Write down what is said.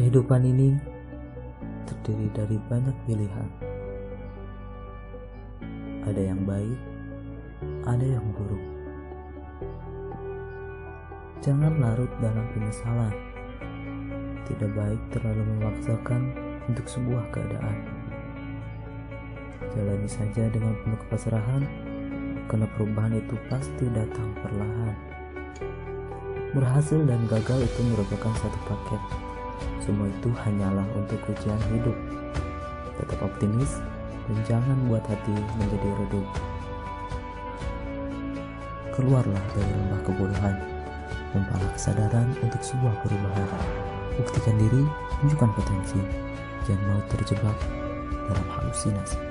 Kehidupan ini terdiri dari banyak pilihan. Ada yang baik, ada yang buruk. Jangan larut dalam penyesalan. Tidak baik terlalu memaksakan untuk sebuah keadaan. Jalani saja dengan penuh kepasrahan, karena perubahan itu pasti datang perlahan. Berhasil dan gagal itu merupakan satu paket. Semua itu hanyalah untuk ujian hidup. Tetap optimis dan jangan buat hati menjadi redup. Keluarlah dari lembah kebodohan, mempalah kesadaran untuk sebuah perubahan. Buktikan diri, tunjukkan potensi, jangan mau terjebak dalam halusinasi.